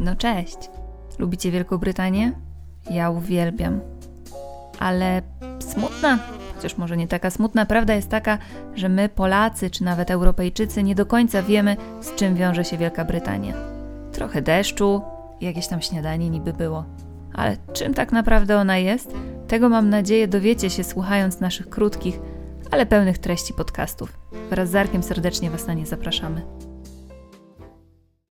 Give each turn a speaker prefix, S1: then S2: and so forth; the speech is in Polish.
S1: No cześć. Lubicie Wielką Brytanię? Ja uwielbiam. Ale smutna, chociaż może nie taka smutna, prawda jest taka, że my, Polacy czy nawet Europejczycy, nie do końca wiemy, z czym wiąże się Wielka Brytania. Trochę deszczu, jakieś tam śniadanie niby było. Ale czym tak naprawdę ona jest? Tego mam nadzieję dowiecie się słuchając naszych krótkich, ale pełnych treści podcastów. Wraz z Arkiem serdecznie Was na nie zapraszamy.